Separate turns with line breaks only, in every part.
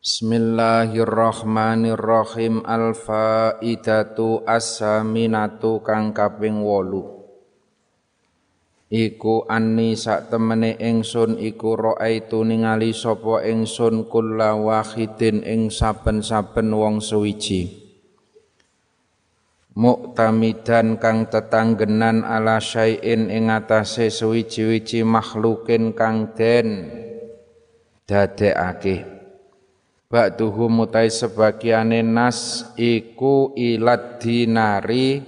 Bismillahirrahmanirrahim. Al-faidatu as-saminatu kang kaping 8 Iku anni sak temene ingsun iku raaitu ningali sapa ingsun kulla wahidin ing saben-saben wong suwiji. Muktamidan kang tetanggenan ala syai'in ing atase suwiji-wiji makhlukin kang den dadekake Ba'duhu mutai sebagiane nas iku ilad dinari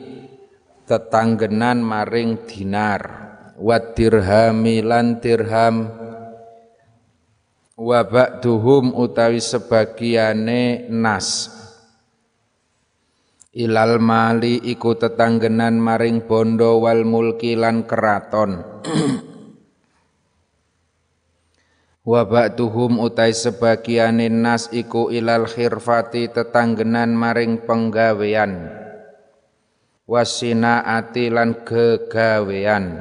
tetanggenan maring dinar. Wa dirhami lan dirham. Wa ba'duhum utawi sebagiane nas. Ilal mali iku tetanggenan maring bondo wal mulki lan keraton wa ba'duhum utai sebagiane nas iku ilal khirfati tetanggenan maring penggawean. Wasinaati lan gegawean.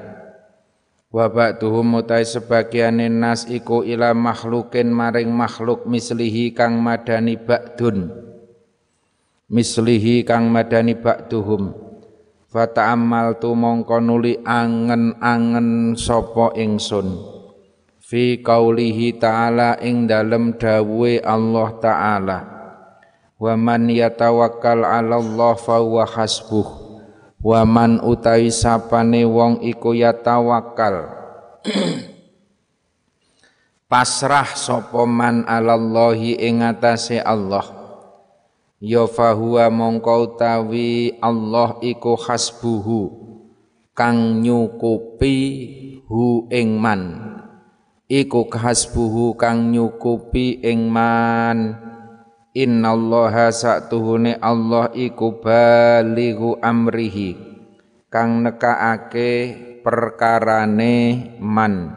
Wa ba'duhum utai sebagiane nas iku ila makhlukin maring makhluk mislihi kang madani ba'dun. Mislihi kang madani ba'duhum. Fata'ammal tu mongko nuli angen-angen sapa ingsun fi qaulihi ta'ala ing dalem dawuhe Allah ta'ala. Wa man yatawakkal 'ala Allah fa huwa hasbuh. Wa man utawi sapane wong iku yatawakkal. Pasrah sapa man 'ala Allahi ing atase Allah. Ya fahuwa mongko utawi Allah iku hasbuhu. Kang nyukupi hu ing man iku kasbuhu kang nyukupi ing man. Innallaha satuhune Allah iku balighu amrihi kang nekaake perkarane man.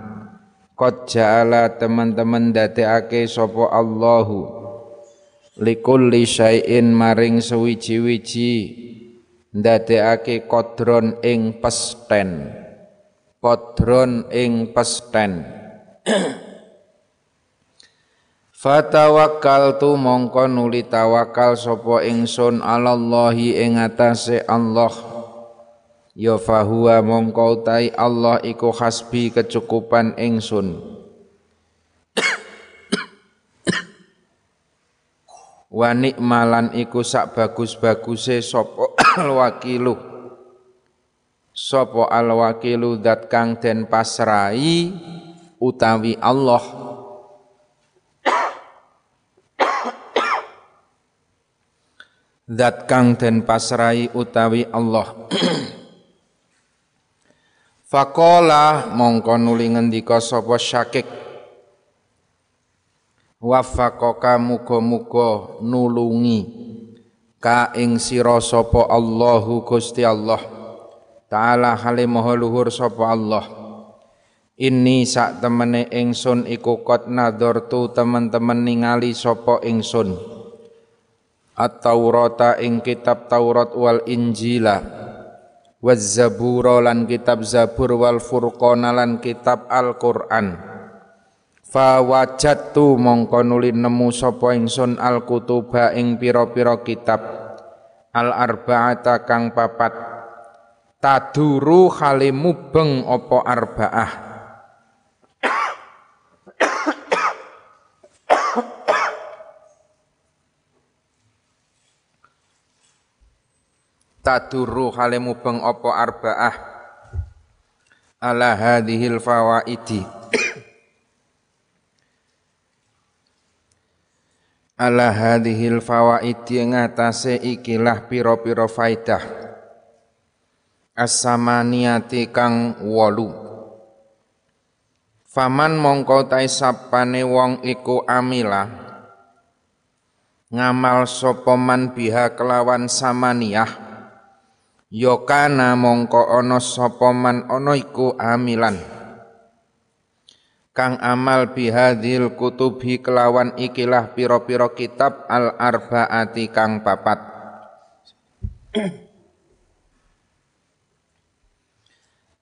Qad ja'ala teman-teman dadekake sapa Allahu likulli syai'in maring sewiji-wiji ndadekake kodron ing pesten. Kodron ing pesten Fatawakkal tu mongko nuli tawakal sapa ingsun alallahi ing atase Allah. Ya fahuwa mongko utai Allah iku hasbi kecukupan ingsun. Wa nikmalan iku sak bagus-baguse sapa wakilu sapa alwakilu dat kang den pasrai utawi Allah. Zat kang den pasrai utawi Allah. Fakola mongko nuli ngendika sapa syakik. Wafakoka muga-muga nulungi ka ing sira sapa Allahu Gusti Allah. Ta'ala halim luhur sapa Allah Ini sak temene ingsun iku kot nadortu temen-temen ningali sapa ingsun. At-Taurata ing kitab Taurat wal Injila. Waz Zabura lan kitab Zabur wal Furqana lan kitab Al-Qur'an. Fa wajadtu mongko nuli nemu sapa ingsun al-kutuba ing pira-pira kitab. Al-arba'ata kang papat. Taduru khalimu beng apa arba'ah tadurru hale mubeng apa arbaah ala hadhil fawaidi. Ala hadhil fawaidi ngatasé ikilah pira-pira faidah. As-samaniyati kang wolu faman mongko ta sapane wong iku amila. Ngamal sapa man biha kelawan samaniyah ya kana mongko ana sapa man ana iku amilan. Kang amal bihadil kutubi kelawan ikilah pira-pira kitab al arbaati kang papat.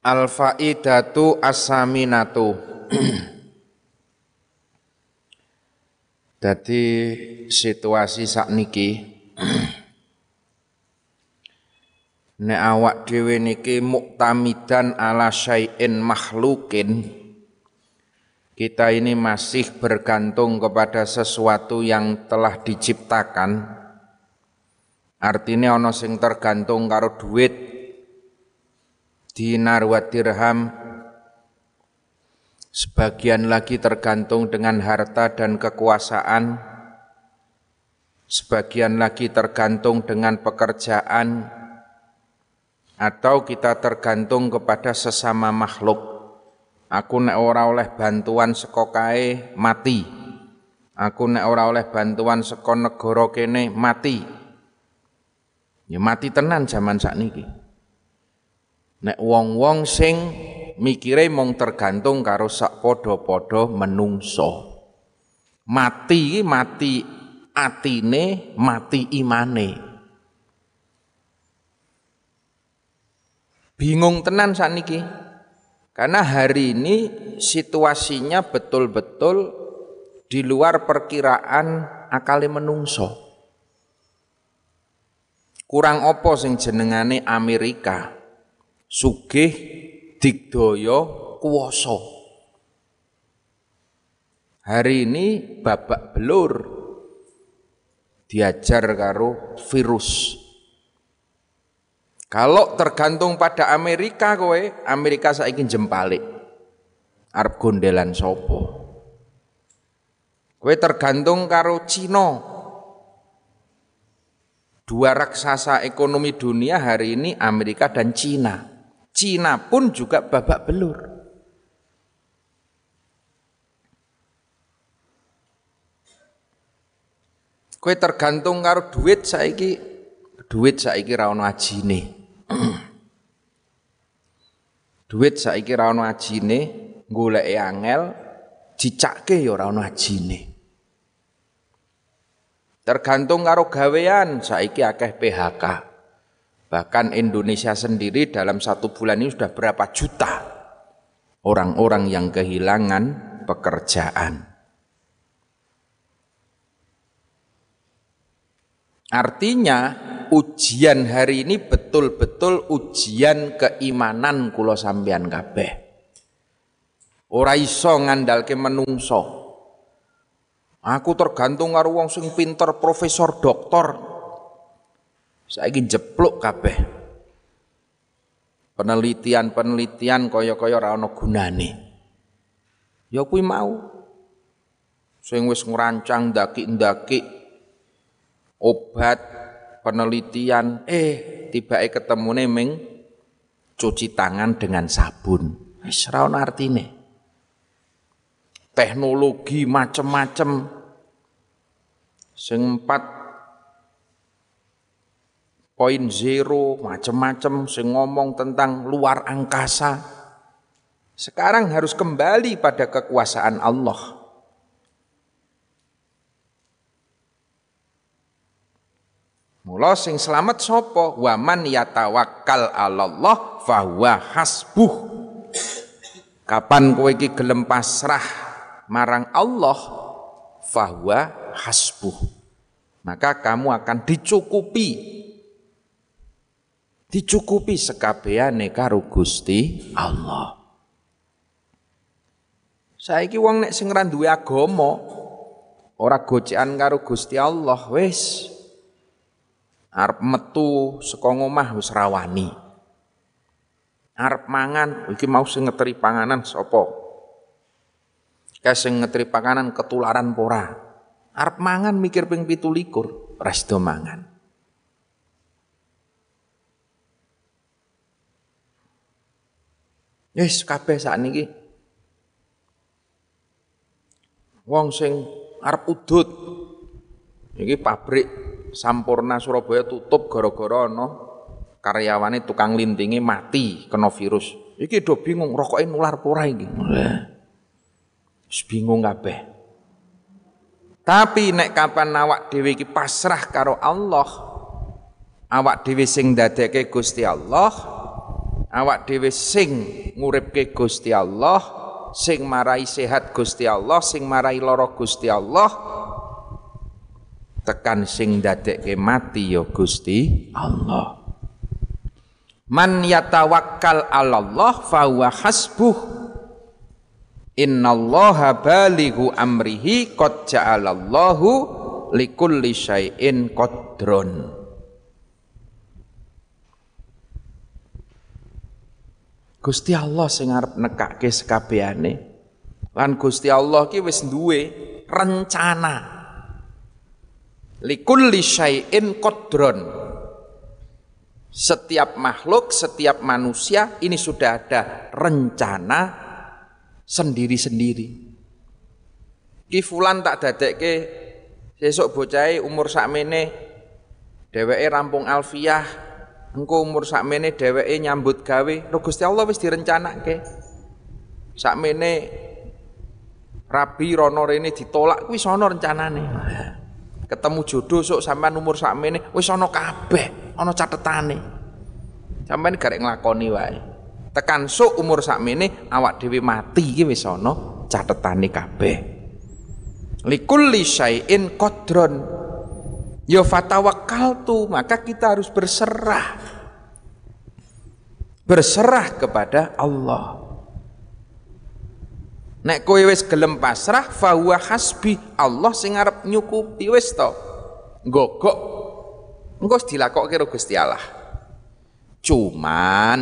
Al faidatu asaminatu Dadi situasi sakniki nek awak dhewe niki muktamidan ala syai'in makhlukin kita ini masih bergantung kepada sesuatu yang telah diciptakan. Artinya ono sing tergantung karo duit dinar wa dirham. Sebagian lagi tergantung dengan harta dan kekuasaan, sebagian lagi tergantung dengan pekerjaan, atau kita tergantung kepada sesama makhluk. Aku nek ora oleh bantuan sekokai mati. Aku nek ora oleh bantuan seko negara kene mati. Ya mati tenan zaman sakniki. Nek wong-wong sing mikire mung tergantung karo sak padha-padha menungso. Mati mati atine, mati imane. Bingung tenan sakniki. Karena hari ini situasinya betul-betul di luar perkiraan akali menungso. Kurang opo sing jenengane Amerika. Sugih digdaya kuwasa. Hari ini babak belur diajar karo virus. Kalau tergantung pada Amerika kowe, Amerika saiki jempalik. Arab gondelan sopo. Kowe tergantung karo Cina. Dua raksasa ekonomi dunia hari ini Amerika dan Cina. Cina pun juga babak belur. Kue tergantung karo duit saiki, duit saiki ra ono ajine. Duit saiki ra ono ajine, goleke angel, dicakke ya ora ono ajine. Tergantung karo gawean saiki akeh PHK. Bahkan Indonesia sendiri dalam satu bulan ini sudah berapa juta orang-orang yang kehilangan pekerjaan. Artinya ujian hari ini betul-betul ujian keimanan kulo sampean kabeh. Ora iso ngandalke menungso. Aku tergantung karo wong sing pinter profesor doktor Saiki jepluk kabeh. Penelitian-penelitian kaya-kaya ora ana gunane. Ya kuwi mau. Sing wis ngrancang ndaki-ndaki obat penelitian eh tibake ketemune ming cuci tangan dengan sabun. Wis ana artine. Teknologi macem-macem sing empat poin zero, macam-macam sing ngomong tentang luar angkasa. Sekarang harus kembali pada kekuasaan Allah. Mula sing selamat sopo waman yatawakkal Allah fahuwa hasbuh. Kapan kowe iki gelem pasrah marang Allah fahuwa hasbuh. Maka kamu akan dicukupi dicukupi sekabehane karo Gusti Allah. Saiki wong nek sing ora duwe agama ora gocekan karo Gusti Allah wis arep metu saka omah wis rawani. Arep mangan iki mau sing ngeteri panganan sapa? Kae sing ngeteri panganan ketularan pora. Arep mangan mikir ping 17 resto mangan. Yes, kabeh sakniki. Wong sing arep udut. Iki pabrik Sampurna Surabaya tutup gara-gara ana karyawane tukang lintingi mati kena virus. Iki do bingung rokoke nular pura iki. Wis bingung kabeh. Tapi nek kapan awak dhewe iki pasrah karo Allah, awak dhewe sing dadekke Gusti Allah, awak dhewe sing nguripke Gusti Allah, sing marai sehat Gusti Allah, sing marai lara Gusti Allah, tekan sing dadekke mati ya Gusti Allah. Man yatawakkal 'alallah fa huwa hasbuh. Innallaha balighu amrihi qad ja'alallahu likulli syai'in qadrun. Gusti Allah sing arep nekake sekabehane. Lan Gusti Allah ki wis duwe rencana. Likulli syai'in qadrun setiap makhluk, setiap manusia ini sudah ada rencana sendiri-sendiri. Ki fulan tak dadekke sesuk bocahe umur sakmene dheweke rampung alfiah, engko umur sakmene dheweke nyambut gawe. Lho Gusti Allah wis direncanake. Sakmene rabi rono rene ditolak kuwi sono rencanane. Ketemu jodoh sok sampean umur sakmene wis ana kabeh ana catetane. Sampeyan garek nglakoni wae. Tekan sok umur sakmene awak dhewe mati iki wis ana catetane kabeh. Likulli syai'in qadron. Ya fatawakkaltu, maka kita harus berserah. Berserah kepada Allah. Nek kowe wis gelem pasrah fa hasbi Allah sing arep nyukupi wis to. Gogok engko dilakokke karo Gusti Allah. Cuman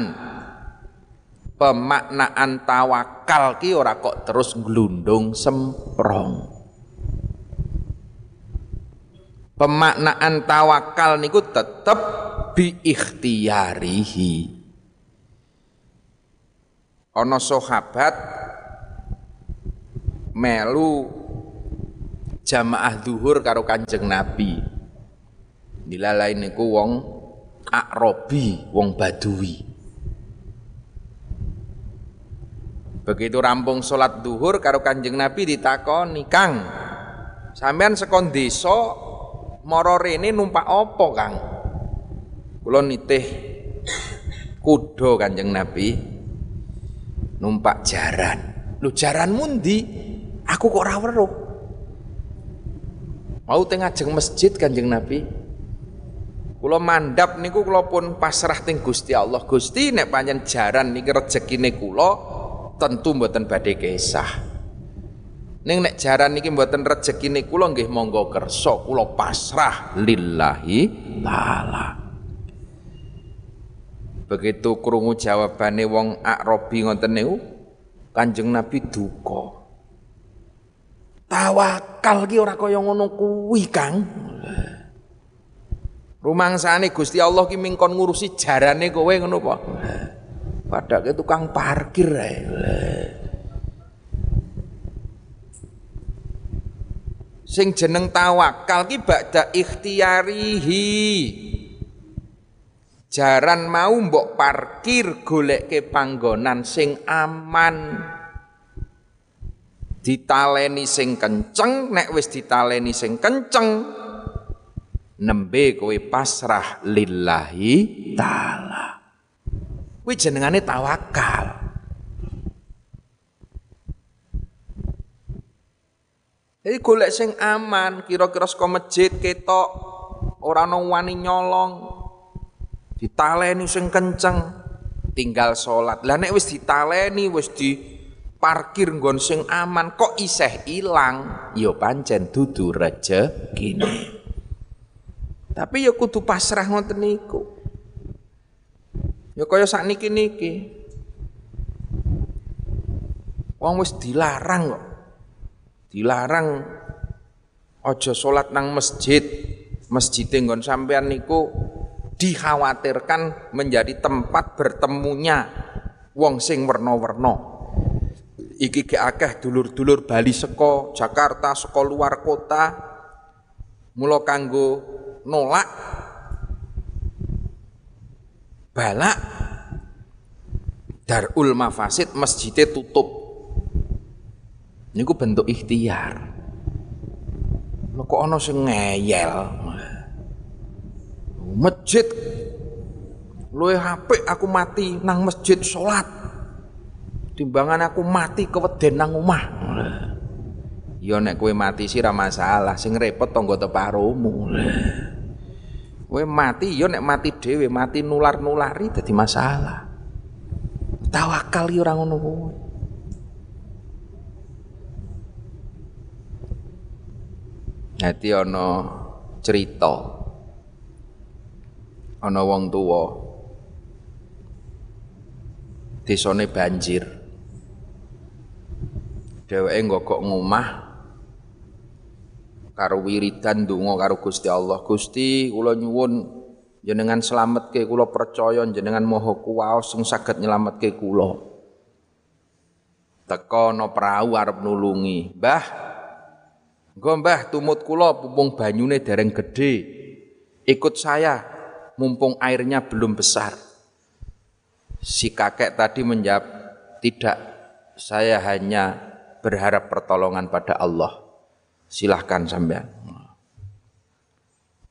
pemaknaan tawakal ki ora kok terus glundung semprong. Pemaknaan tawakal niku tetep bi ikhtiyarihi. Ana sahabat melu jamaah zuhur karo Kanjeng Nabi. Dilalai niku wong akrobi, wong badui. Begitu rampung sholat duhur karo kanjeng Nabi ditakoni, Kang, sampean sekon desa mara rene numpak apa, Kang? Kula nitih kuda kanjeng Nabi numpak jaran. Lu jaran mundi? Aku kok ora weruh. Mau tengah jeng masjid kanjeng Nabi, Kula mandap niku kula pun pasrah ting Gusti Allah. Gusti nek panjen jaran niki rezekine kula tentu mboten badhe kesah. Ning nek jaran niki mboten rezekine kula nggih monggo kersa kula pasrah lillahi taala. Begitu krungu jawabane wong Arabi ngoten niku Kanjeng Nabi duka. Tawakal ki ora kaya ngono kuwi, Kang. Rumangsane Gusti Allah ki mingkon ngurusi jarane kowe ngono apa? Padake tukang parkir ae. Sing jeneng tawakal ki ba'da ikhtiyarihi. Jaran mau mbok parkir goleke panggonan sing aman. Ditaleni sing kenceng, nek wis ditaleni sing kenceng, nembe kowe pasrah lillahi taala. Kuwi jenengane tawakal. Jadi golek sing aman, kira-kira saka masjid ketok ora ana wani nyolong. Ditaleni sing kenceng, tinggal salat. Lah nek wis ditaleni, wis di parkir nggon sing aman kok iseh ilang, ya pancen dudu rezekine. Tapi ya kudu pasrah ngoten niku. Ya kaya sakniki-niki. Wong wis dilarang kok. Dilarang aja salat nang masjid. Masjid nggon sampean niku dikhawatirkan menjadi tempat bertemunya wong sing werna-werna. Iki ke akeh dulur-dulur Bali seko Jakarta, seko luar kota. Mula kanggo nolak balak Darul Mafasid masjidnya tutup. Niku bentuk ikhtiar. Lho kok ana sing ngeyel. Masjid luwe HP aku mati nang masjid salat. Timbangan aku mati keweden nang omah. Ya nek kowe mati sih ra masalah, sing repot tangga teparomu. Kowe mati ya nek mati dhewe, mati nular-nulari dadi masalah. Tawakal ya ora ngono kuwi. Dadi ana cerita. Ana wong tuwa. Desane banjir. Dheweke nggokok ngomah karo wiridan donga karo Gusti Allah. Gusti kula nyuwun jenengan ke kula percaya jenengan maha kuwaos sing saged nyelametke kula. Teka no perahu arep nulungi. Mbah nggo mbah tumut kula pumpung banyune dereng gede ikut saya mumpung airnya belum besar. Si kakek tadi menjawab tidak saya hanya berharap pertolongan pada Allah. Silahkan sampean.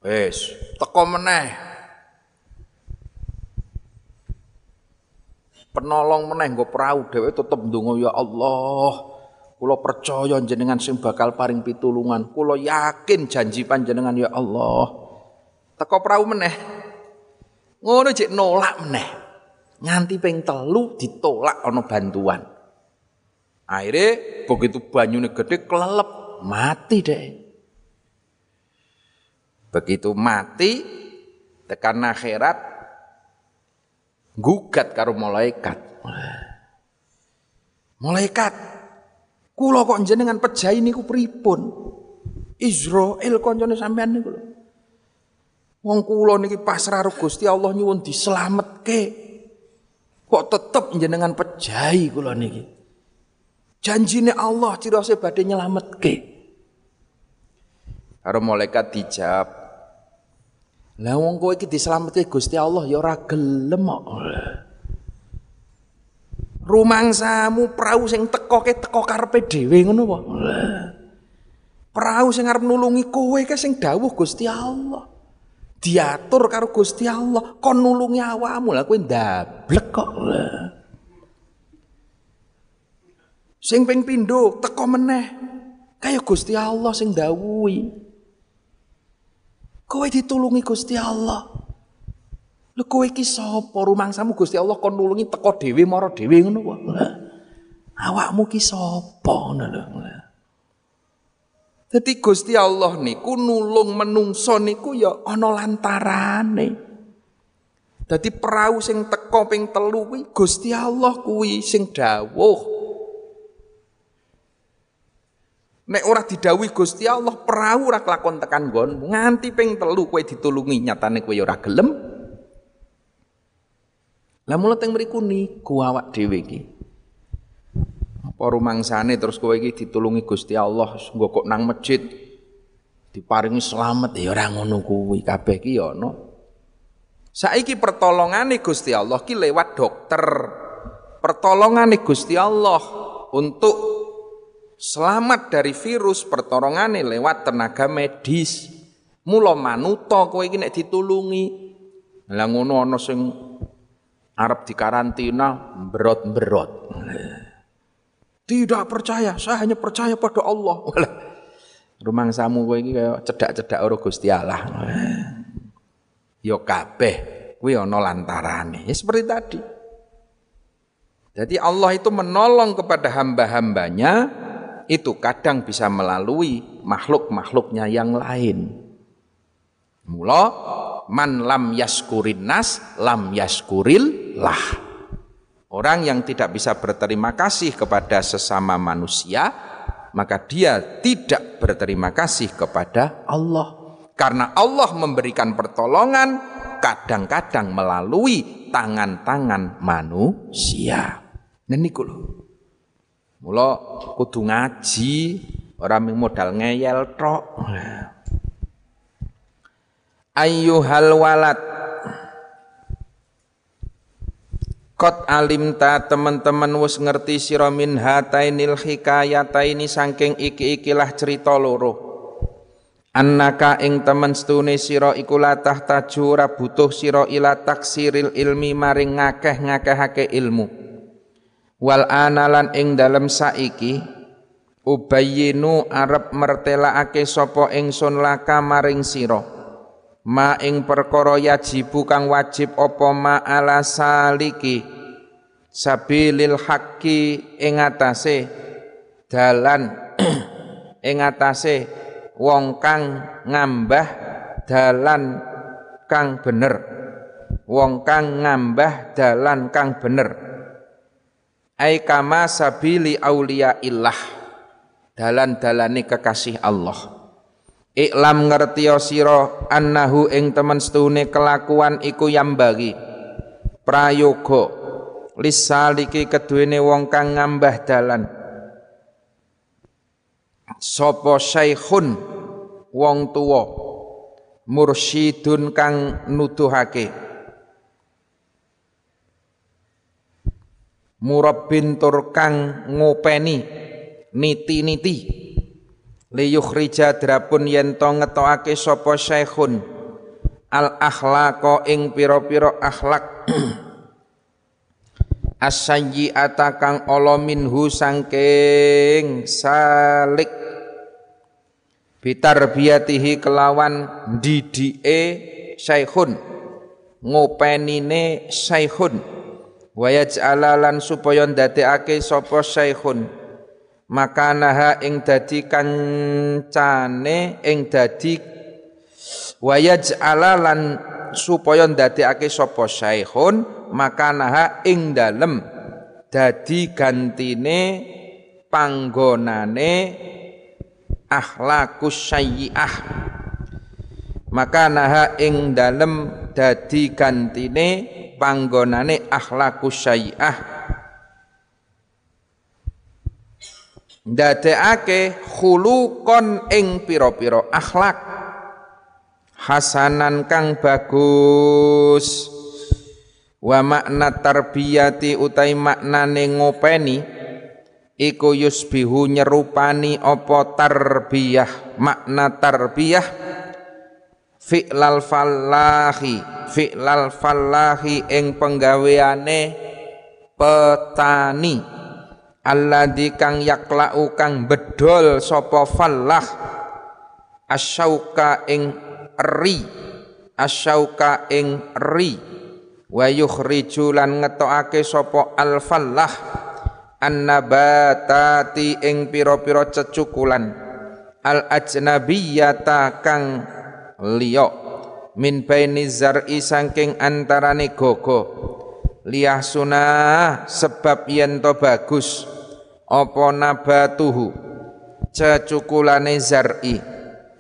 Wes teko meneh. Penolong meneh nggo perahu dhewe tetep ndonga ya Allah kula percaya jenengan sing bakal paring pitulungan. Kula yakin janji panjenengan ya Allah. Teko perahu meneh. Ngono cek nolak meneh. Nganti ping telu ditolak ana bantuan akhirnya begitu banyune gede kelelep mati deh begitu mati tekan akhirat gugat karo malaikat. Malaikat, kula kok jenengan pejahi niku pripun? Israel kancane sampean niku lho. Wong kula niki pasrah Gusti Allah nyuwun dislametke. Kok tetep jenengan pejahi kula niki. Janjine Allah cirose badhe nyelametke. Karo malaikat dijawab, lah wong kowe iki dislametke Gusti Allah ya ora gelem kok. Rumangsamu perahu sing tekoke teko karepe dhewe ngono apa? Perahu sing arep nulungi kowe ke sing dawuh Gusti Allah. Diatur karo Gusti Allah, kon nulungi awakmu lah kowe ndablek kok. Sing ping pindho teko meneh kaya Gusti Allah sing dawuhi. Kowe ditulungi Gusti Allah. Lho kowe iki sapa? Rumangsamu Gusti Allah kon nulungi teko dhewe mara dhewe ngono kok. Awakmu ki sapa ngono lho. Dadi Gusti Allah niku nulung menungso niku ya ana lantarane. Dadi perahu sing teko ping telu kuwi Gusti Allah kuwi sing dawuh Nek ora didawi Gusti Allah, perahu ora kelakon tekan nggon, nganti ping telu kowe ditulungi nyatane kowe ora gelem. Lah mula teng mriku niku awak dhewe iki. Apa rumangsane terus kowe iki ditulungi Gusti Allah, nggo kok nang masjid diparingi selamat ya ora ngono kuwi kabeh iki ya ana. Saiki pertolongane Gusti Allah ki lewat dokter. Pertolongane Gusti Allah untuk selamat dari virus pertolongane lewat tenaga medis. Mula manuta kowe iki nek ditulungi. Lah ngono ana sing arep dikarantina berot-berot. Tidak percaya, saya hanya percaya pada Allah. Rumang samu kowe iki kaya cedak-cedak karo Gusti Allah. Ya kabeh kuwi ana lantarane. Ya seperti tadi. Jadi Allah itu menolong kepada hamba-hambanya itu kadang bisa melalui makhluk-makhluknya yang lain. Mula man lam yaskurin nas lam yaskuril lah. Orang yang tidak bisa berterima kasih kepada sesama manusia, maka dia tidak berterima kasih kepada Allah. Karena Allah memberikan pertolongan kadang-kadang melalui tangan-tangan manusia. Nah Mula kudu ngaji, ora mung modal ngeyel tok. Ayyuhal walad Kot alimta teman-teman wis ngerti sira min hatainil hikayataini saking iki-ikilah cerita loro. Annaka ing temen stune sira iku latah tajura butuh sira ila taksiril ilmi maring ngakeh-ngakehake ilmu. Wal analan ing dalem saiki ubayyinu arep mertelaake sapa ingsun laka maring sira. Ma ing perkara yajibu kang wajib apa ma ala saliki sabilil haqqi ing atase dalan ing atase wong kang ngambah dalan kang bener wong kang ngambah dalan kang bener ai kama sabili aulia illah dalan-dalane kekasih Allah. Iklam ngerti sira annahu ing temen setune kelakuan iku yambagi prayoga. Lisaliki keduwene wong kang ngambah dalan. Sapa syaikhun wong tuwa. Mursyidun kang nuduhake murabbin tur kang ngopeni niti-niti. Liyukhrija drapun yen to ngetokake sapa syekhun. Al akhlaqa ing pira-pira akhlak. Asayyi'ata kang ala minhu sangking salik. Bitarbiyatihi kelawan didike syekhun. Ngopenine syekhun wayaj'alalan supaya ndadekake sapa syekhun makanaha ing dadi kancane ing dadi wayaj alalan supaya ndadekake sapa syaihun makanaha ing dalem dadi gantine panggonane akhlakus sayyi'ah makanaha ing dalem dadi gantine panggonane akhlakus sayyi'ah ndadekake khuluqon ing pira-pira akhlak. Hasanan kang bagus. Wa makna tarbiyati utai maknane ngopeni. Iku yusbihu nyerupani apa tarbiyah? Makna tarbiyah fi'lal fallahi. Fi'lal fallahi ing penggaweane petani. Alladzi kang yaklau kang bedol sapa fallah. Asyauka ing ri. Asyauka ing ri. Wa yukhriju lan ngetokake sapa al fallah. Annabatati ing pira-pira cecukulan. Al ajnabiyata kang liya. Min baini zar'i saking antarane gogo. Liyah sunah sebab yen to bagus. Apa nabatuhu? Cecukulane zar'i.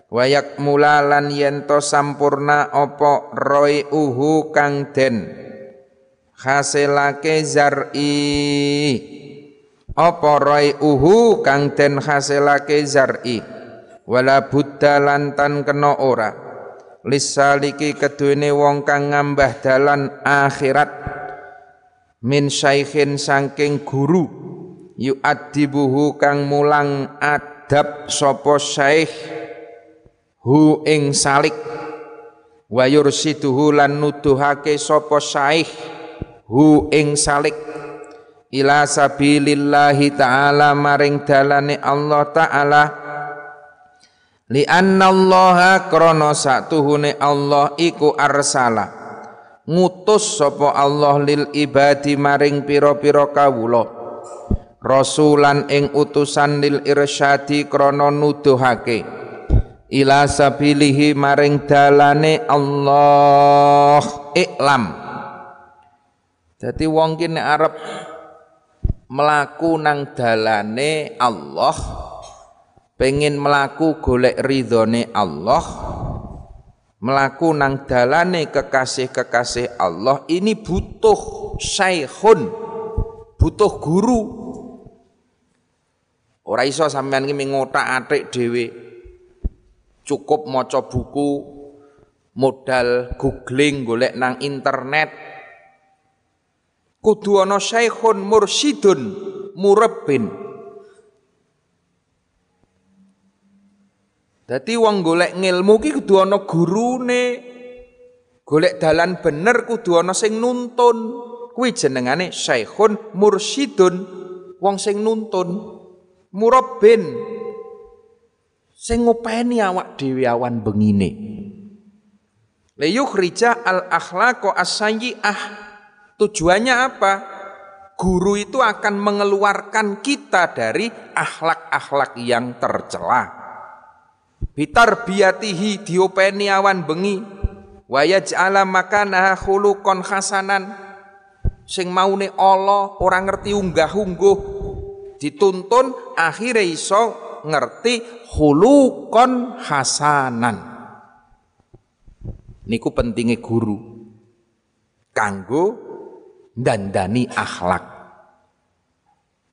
Wayak mulalan yento sampurna apa roi uhu kang den. Hasilake zar'i. Apa roi uhu kang den hasilake zar'i? Wala buddha lantan kena ora lisaliki keduene wong kang ngambah dalan akhirat. Min syaikhin saking guru. Yu'addibuhu kang mulang adab sapa syaikh. Hu ing salik. Wa yursiduhu lan nuduhake sapa syaikh. Hu ing salik. Ila sabilillahi ta'ala maring dalane Allah ta'ala li anna Allah krana satuhune Allah iku arsala. Ngutus sapa Allah lil ibadi maring pira-pira kawula. Rasulan ing utusan lil irsyadi krana nuduhake. Ila sabilihi maring dalane Allah. Iklam. Dadi wong ki arep melaku nang dalane Allah pengen melaku golek ridhone Allah melaku nang dalane kekasih-kekasih Allah ini butuh syaikhun butuh guru. Ora iso sampean iki ngotak-atik dhewe. Cukup maca buku modal googling golek nang internet. Kudu ana syaikhun mursyidun murabbin Dadi wong golek ngilmu ki kudu ana gurune. Golek dalan bener kudu ana sing nuntun. Kuwi jenengane syaikhun mursyidun, wong sing nuntun. Murabbin sing ngopeni awak dhewe awan bengine. Liyukhrija al akhlaqo as-sayyi'ah. Tujuannya apa? Guru itu akan mengeluarkan kita dari akhlak-akhlak yang tercela bitar biatihi diopeni awan bengi. Wa yaj'ala makanaha khuluqan hasanan sing maune Allah orang ngerti unggah-ungguh. Dituntun akhirnya iso ngerti khuluqan hasanan niku pentingnya guru. Kanggo dandani akhlak.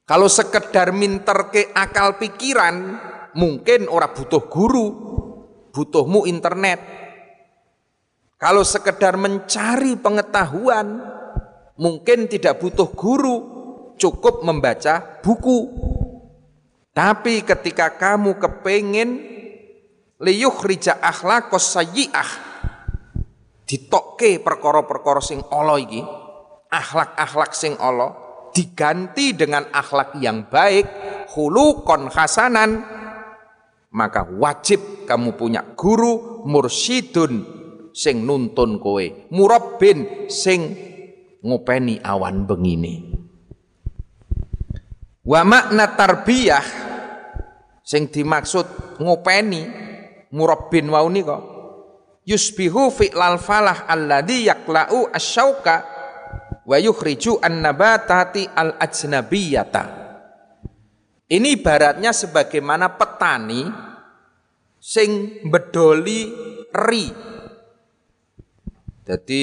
Kalau sekedar minter ke akal pikiran mungkin ora butuh guru, butuhmu internet. Kalau sekedar mencari pengetahuan, mungkin tidak butuh guru, cukup membaca buku. Tapi ketika kamu kepengen liyuh rija akhlakos sayyi'ah ditokke perkara-perkara sing Allah iki, akhlak-akhlak sing Allah diganti dengan akhlak yang baik, hulukon hasanan, maka wajib kamu punya guru mursyidun sing nuntun kowe. Murabbin sing ngopeni awan bengine. Wa makna tarbiyah sing dimaksud ngopeni murabbin wau nika yusbihu fi'lal falah alladhi yakla'u asyauka wa yukhriju an-nabatati al-ajnabiyata. Ini ibaratnya sebagaimana petani sing bedoli ri. Jadi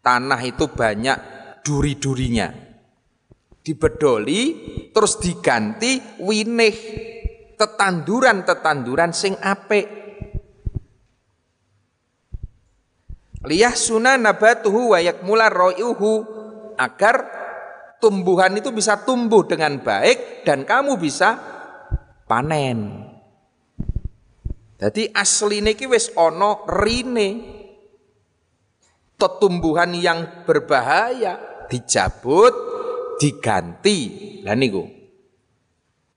tanah itu banyak duri-durinya. Dibedoli terus diganti winih tetanduran-tetanduran sing apik. Liyah sunnah nabatuhu wa yakmula ro'uhu agar tumbuhan itu bisa tumbuh dengan baik dan kamu bisa panen. Jadi asli ini wis ono rine. Tetumbuhan yang berbahaya dicabut, diganti. Lah niku.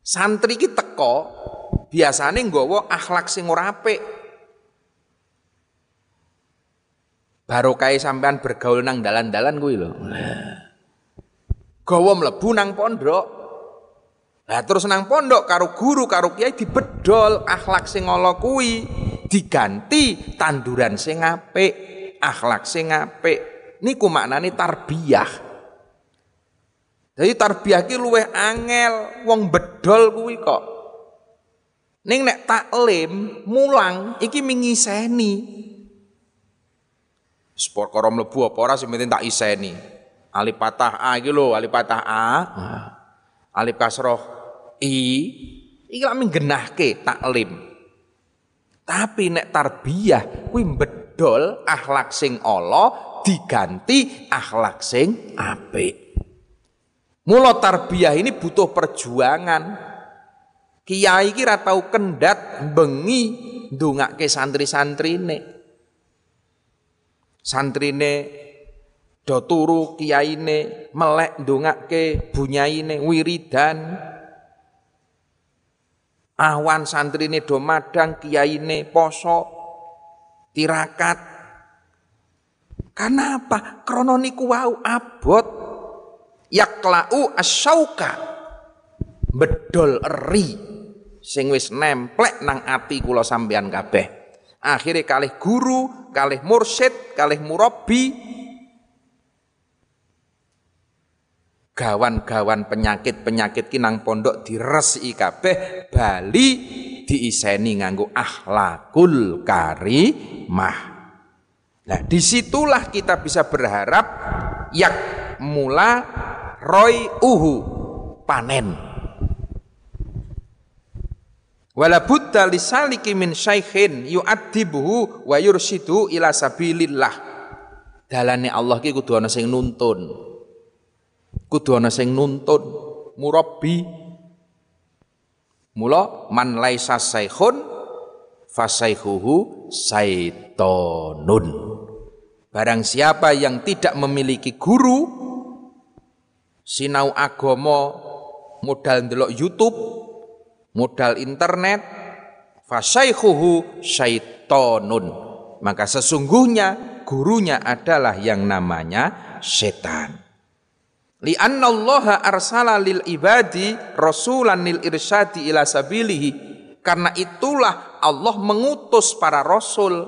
Santri ki teko biasane nggawa akhlak sing ora apik. Barokah sampean bergaul nang dalan-dalan kuwi lho gawa mlebu nang pondok. Lah terus nang pondok karo guru karo kiai dibedol akhlak sing ala kuwi diganti tanduran sing apik, akhlak sing apik. Niku maknane tarbiyah. Jadi tarbiyah ki angel, wong bedol kuwi kok. Ning nek taklim mulang iki mingiseni. Sport karo mlebu apa ora sing tak iseni alif a iki lho a nah. Alif kasroh i iki lak minggenahke taklim. Tapi nek tarbiyah kuwi bedol akhlak sing Allah diganti akhlak sing apik. Mula tarbiyah ini butuh perjuangan. Kiai iki ra tau kendat bengi ndongake santri-santrine. Santrine do turu kiyaine melek ndongake bunyaine wiridan. Awan santrine do madang kiyaine poso tirakat. Karena apa krana niku wau abot. Yaklau asyauka. Bedol eri sing wis nemplek nang ati kula sampean kabeh. Akhirnya kalih guru kalih mursyid kalih murabi gawan-gawan penyakit-penyakit kinang pondok diresi kabeh bali diiseni nganggo akhlakul karimah. Nah, di situlah kita bisa berharap yak mula roy uhu panen. Wala budda lisaliki min syaikhin yu'addibuhu wa yursidu ila sabilillah. Dalane Allah ki kudu ana sing nuntun Kudu ana sing nuntun, murabbi. Mula man laisa saikhun fasaihuhu saitonun. Barang siapa yang tidak memiliki guru sinau agama modal ndelok YouTube, modal internet, fasaihuhu syaitonun. Maka sesungguhnya gurunya adalah yang namanya setan. Lianna Allah arsala lil ibadi rasulan lil irsyadi ila sabilihi. Karena itulah Allah mengutus para rasul,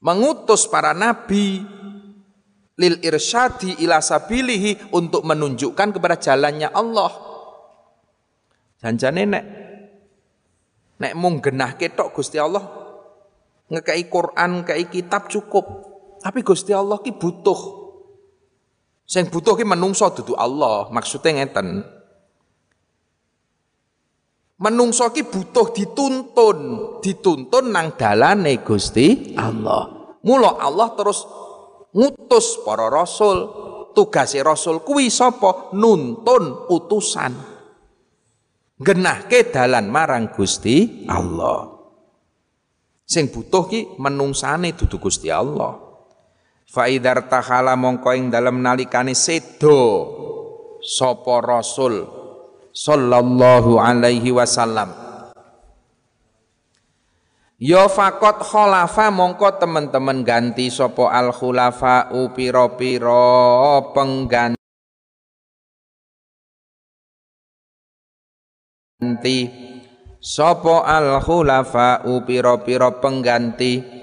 mengutus para nabi lil irsyadi ila sabilihi untuk menunjukkan kepada jalannya Allah. Janjane nek nek mung genah ketok Gusti Allah ngekei Quran, ngekei kitab cukup. Tapi Gusti Allah ki butuh Sing butuh ki menungso dudu Allah, maksudnya ngeten. Menungso ki butuh dituntun, dituntun nang dalane Gusti Allah. Mula Allah terus ngutus para rasul. Tugase rasul kuwi sapa? Nuntun utusan. Genahke dalan marang Gusti Allah. Sing butuh ki menungsane dudu Gusti Allah. Faidar tahala mongko ing dalem nalikane sedo sapa rasul sallallahu alaihi wasallam. Ya fakot khulafa mongko teman-teman ganti sapa al khulafa pira-pira pengganti sapa al khulafa pira-pira pengganti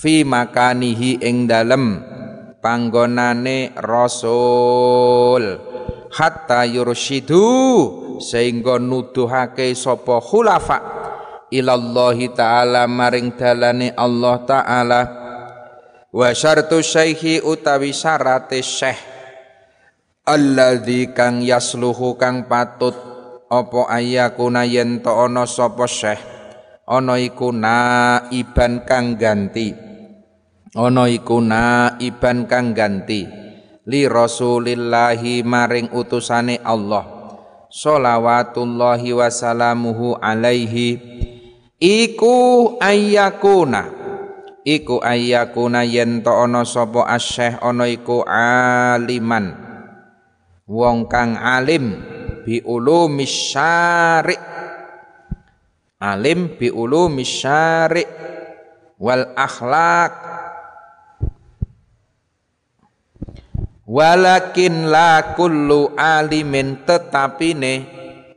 fi makanihi ing dalem panggonane rasul. Hatta yursyidu sehingga nuduhake sapa khulafa ilallahi taala maring dalane Allah taala. Wa syartu syaihi utawi syarate syekh alladzi kang yasluhu kang patut apa ayakuna yen ana sapa syekh? Ana iku naiban kang ganti ana iku naiban kang ganti. Li rasulillahi maring utusane Allah. Sholawatullahi wasalamuhu alaihi. Iku ayyakuna. Iku ayyakuna yen to ana sapa asyeh ana iku aliman. Wong kang alim bi ulumis syari. Alim bi ulumis syari. Wal akhlak Walakin la kullu alimin tetapine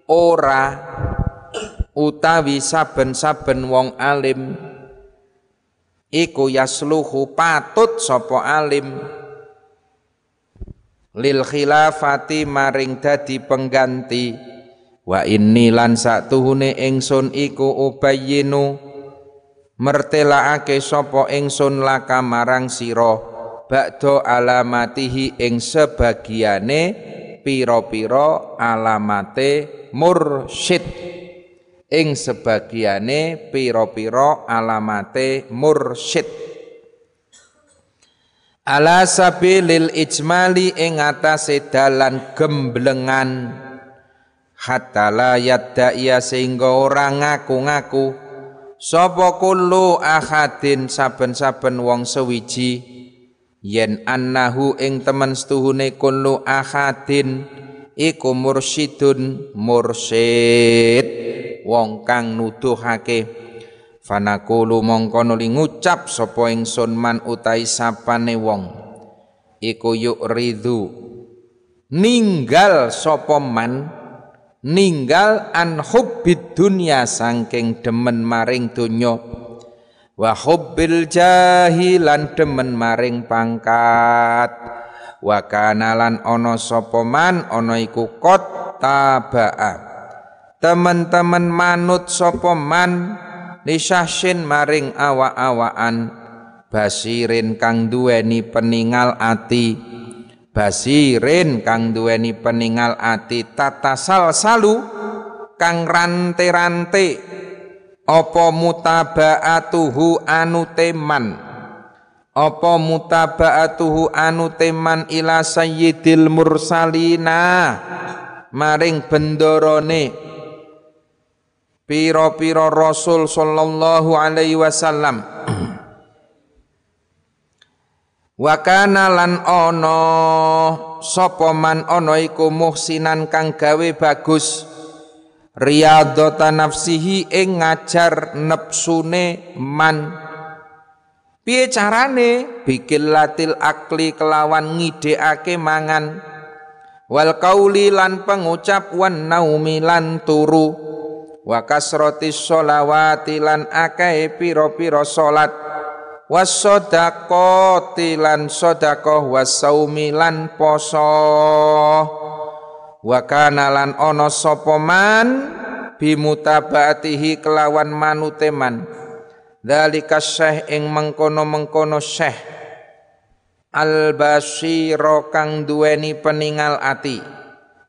ora utawi saben-saben wong alim. Iku yasluhu patut sapa alim. Lil khilafati maring dadi pengganti. Wa inni lan satuhune ingsun iku ubayyinu mertelaake sapa ingsun laka marang sira ba'da alamatihi ing sebagiane pira-pira alamate mursyid. Ing sebagiane pira-pira alamate mursyid. Ala sabilil ijmali ing atase dalan gemblengan. Hatta la yadda sehingga ora ngaku-ngaku. Sapa kullu ahadin saben-saben wong sewiji yen annahu ing temen setuhune kullu ahadin iku mursyidun mursyid. Wong kang nuduhake fanaqulu mongko nuli ngucap sapa ingsun man utai sapane wong. Iku yuk ridhu ninggal sapa man ninggal an hubbid dunya saking demen maring donya wa hubbil jahilan demen maring pangkat. Wa kanalan ana sapa man ana iku kot tabaa. Teman-teman manut sapa man lisahsin maring awa-awaan basirin kang duweni peningal ati. Basirin kang duweni peningal ati tata sal salu kang rante-rante apa mutaba'atuhu anu teman? Apa mutaba'atuhu anu teman ila sayyidil mursalina? Maring bendorone piro-piro rasul sallallahu alaihi wasallam. Wa kana lan ana sapa man iku muhsinan kang gawe bagus riyadhata nafsihi ing ngajar nepsune man. Piye carane? Bikin latil akli kelawan ngidekake mangan. Wal qauli lan pengucap wan naumi lan turu. Wa kasrati sholawati lan akeh pira-pira salat wasodakoti lan lan poso wakana lan ono sopoman bimutabatihi kelawan manuteman dalika syekh ing mengkono-mengkono syekh al basiro kang duweni peningal ati.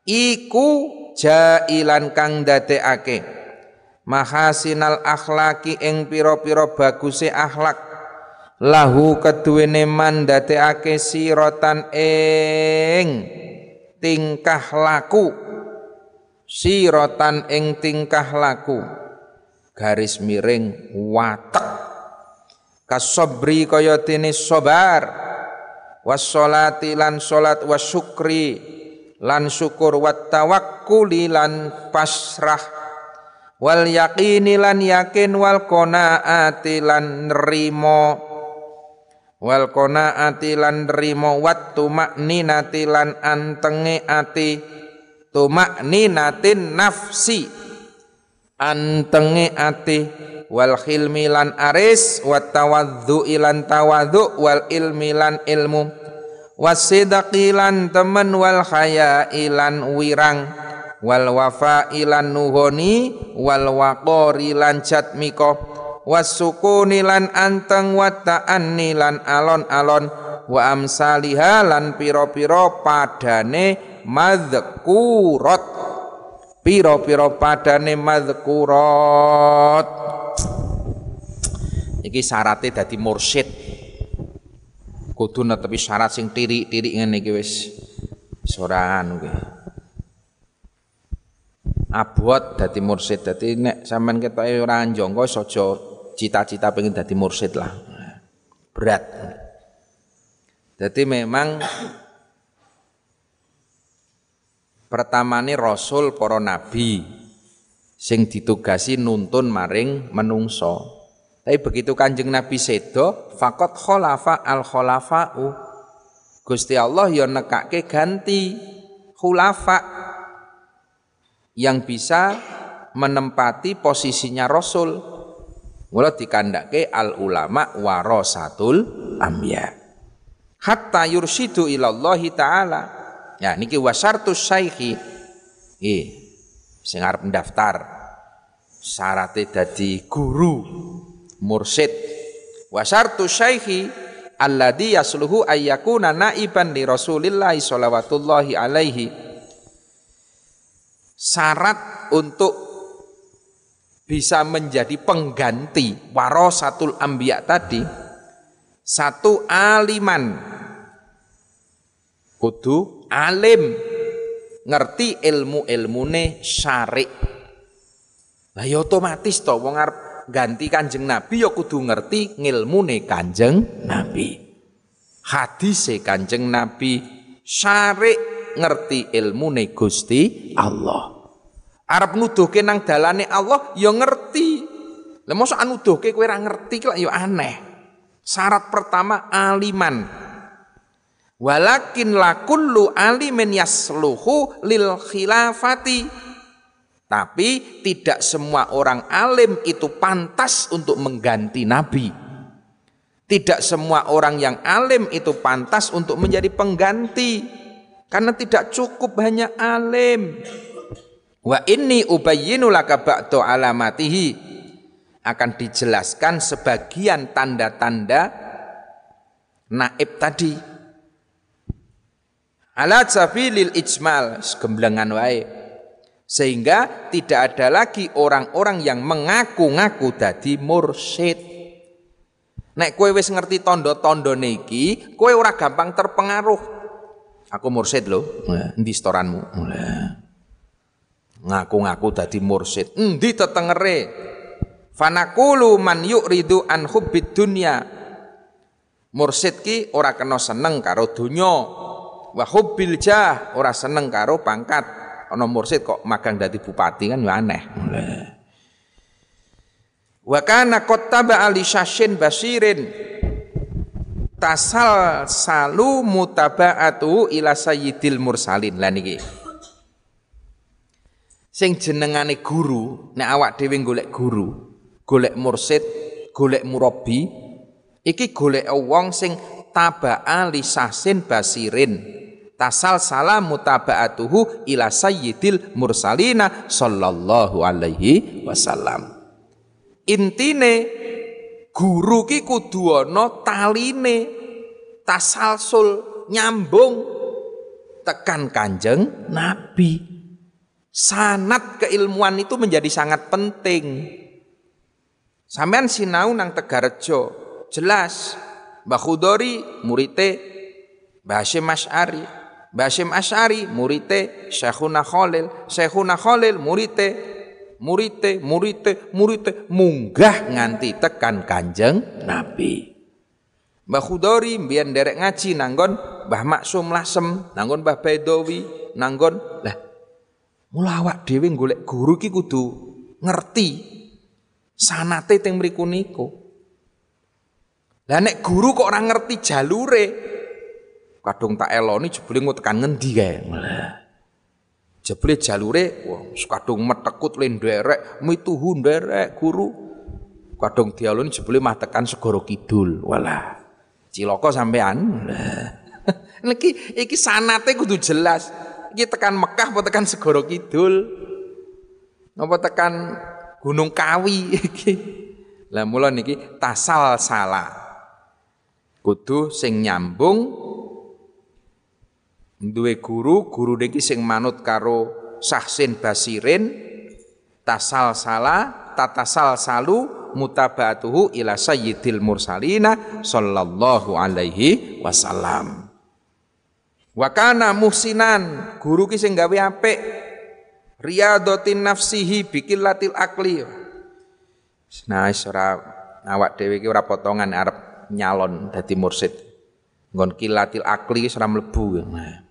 Iku jailan kang dadekake mahasinal akhlaki ing pira-pira baguse akhlak. Lahu keduwene man dadekake sirotan ing tingkah laku. Sirotan ing tingkah laku. Garis miring watek. Kasobri kaya dene sabar wassolati lan salat wasyukri. Lan syukur wat tawakkuli lan pasrah. Wal yaqini lan yakin wal qanaati lan nerimo wal qanaati lan nrimo wat tumakninati lan antenge ati. Tumakninatin nafsi. Antenge ati. Wal khilmi lan aris wat tawaddu lan tawaddu wal ilmi lan ilmu. Wasidaqi lan temen wal khaya ilan wirang. Wal wafa ilan nuhoni wal waqori lan jatmiko wasukuni lan anteng wa ta'anni lan alon-alon. Wa amsaliha lan piro-piro padane madzkurat piro-piro padane madzkurat iki syaratnya dadi mursyid. Kudu netepi syarat sing tirik-tirik ngene iki wis. Ora anu abot dadi mursyid. Dadi nek sampean ketoke ora njongko aja cita-cita pengen jadi mursid lah. Berat. Jadi memang pertama ini rasul para nabi sing ditugasi nuntun maring menungso. Tapi begitu kanjeng nabi sedo fakot kholafa al kholafa'u Gusti Allah ya nekake ganti khulafa yang bisa menempati posisinya rasul Mula dikandake al ulama warasatul ambiya. Hatta yursidu ilallahi ta'ala. Ya niki wasartus syaikhi. Nggih. Sing arep mendaftar syaratnya dadi guru mursid. Wasartus syaikhi alladhi yasluhu ayyakuna naiban li Rasulillah sallallahu alaihi. Syarat untuk bisa menjadi pengganti warasatul ambiya tadi satu aliman. Kudu alim ngerti ilmu ilmune syari lah ya otomatis to wong arep ganti kanjeng nabi ya kudu ngerti ngilmune kanjeng nabi. Hadise kanjeng nabi syari ngerti ilmune Gusti Allah Arab nuduhke nang dalane Allah ya ngerti. Lah mosok nuduhke kowe ora ngerti kok ya aneh. Syarat pertama aliman. Walakin la kullu alimin yasluhu lil khilafati. Tapi tidak semua orang alim itu pantas untuk mengganti nabi. Tidak semua orang yang alim itu pantas untuk menjadi pengganti. Karena tidak cukup hanya alim. Wa inni ubayyinu laka ba'du alamatihi akan dijelaskan sebagian tanda-tanda naib tadi. Ala sabilil ijmal, gemblengan wae. Sehingga tidak ada lagi orang-orang yang mengaku-ngaku tadi mursyid. Nek kowe wis ngerti tondo-tondo niki, kowe ora gampang terpengaruh. Aku mursid lho. Endi setoranmu? Ngaku-ngaku dadi mursid. Endi tetengere? Fanakulu man yuridu an hubbid dunya. Mursid ki ora kena seneng karo donya. Wa hubbil jah ora seneng karo pangkat. Ana mursid kok magang dadi bupati kan ya aneh. Wa kana qattaba ali syashin basirin tasal salu mutaba'atu ila sayyidil mursalin lah niki. Sing jenengane guru, nek awak dhewe golek guru, golek mursid, golek murabi, iki golek wong sing taba'a li syashin basirin. Tasal salam mutaba'atuhu ila sayyidil mursalina sallallahu alaihi wasallam. Intine guru ki kudu ana taline tasalsul nyambung tekan kanjeng nabi sanat keilmuan itu menjadi sangat penting. Sampean sinau nang Tegarejo? Jelas. Mbah Khudori murite. Mbah Hashim Asy'ari Mbah Asy'ari murite. Syekhuna Khalil. Syekhuna Khalil murite. Murite murite murite. Munggah nganti tekan kanjeng Nabi. Mbah Khudori mbiyen derek ngaji nanggon Mbah Maksum Lasem nanggon Mbah Baidowi nanggon lah mula awak dhewe golek guru ki kudu ngerti sanate teng mriku niku lah nek guru kok ora ngerti jalure kadung tak eloni jebule tekan ngendi kae Jebule jalure wah kadung metekut le nderek mituhu nderek guru. Kadung dialun jebule mah tekan segoro kidul. Walah. Cilaka sampean. Iki iki sanate kudu jelas. Iki tekan Mekah apa tekan segoro kidul? Napa tekan Gunung Kawi iki? Lah mula niki tasal salah. Kudu sing nyambung duwe guru, guru niki sing manut karo sahsin basirin tasal sala tatasal salu mutabatuhu ila sayyidil mursalina sallallahu alaihi wasallam wa kana muhsinan guru ki sing gawe apik riyadatin nafsihi bikillatil akli nah ora awak dhewe ki ora potongan arep nyalon dadi mursid nggon kilatil akli ora mlebu nah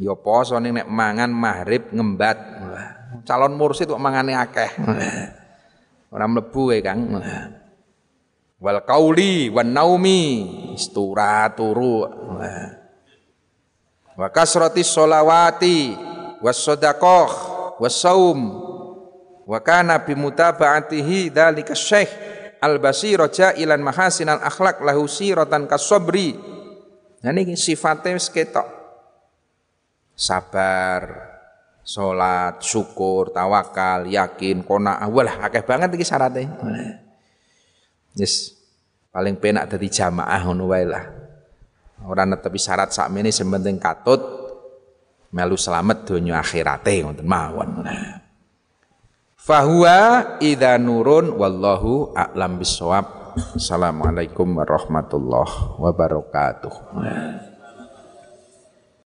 Ya poso ning nek mangan maghrib ngembat. Calon mursid kok mangane akeh. Ora mlebu e, Kang. Wal qauli wan naumi istura turu. Wa kasratis sholawati was sadaqah was saum wa kana bi mutaba'atihi dzalika syekh al basir jailan mahasinal akhlak lahu siratan kasabri. Nah ini sifatnya wis ketok sabar, salat, syukur, tawakal, yakin, kona awal akeh banget iki syaratnya. Yes, paling penak dadi jamaah ngono wae lah. Ora netepi syarat sakmene sing penting katut melu selamat donya akhirate ngoten mawon. Fahuwa idza nurun wallahu a'lam bisawab. Assalamualaikum warahmatullahi wabarakatuh.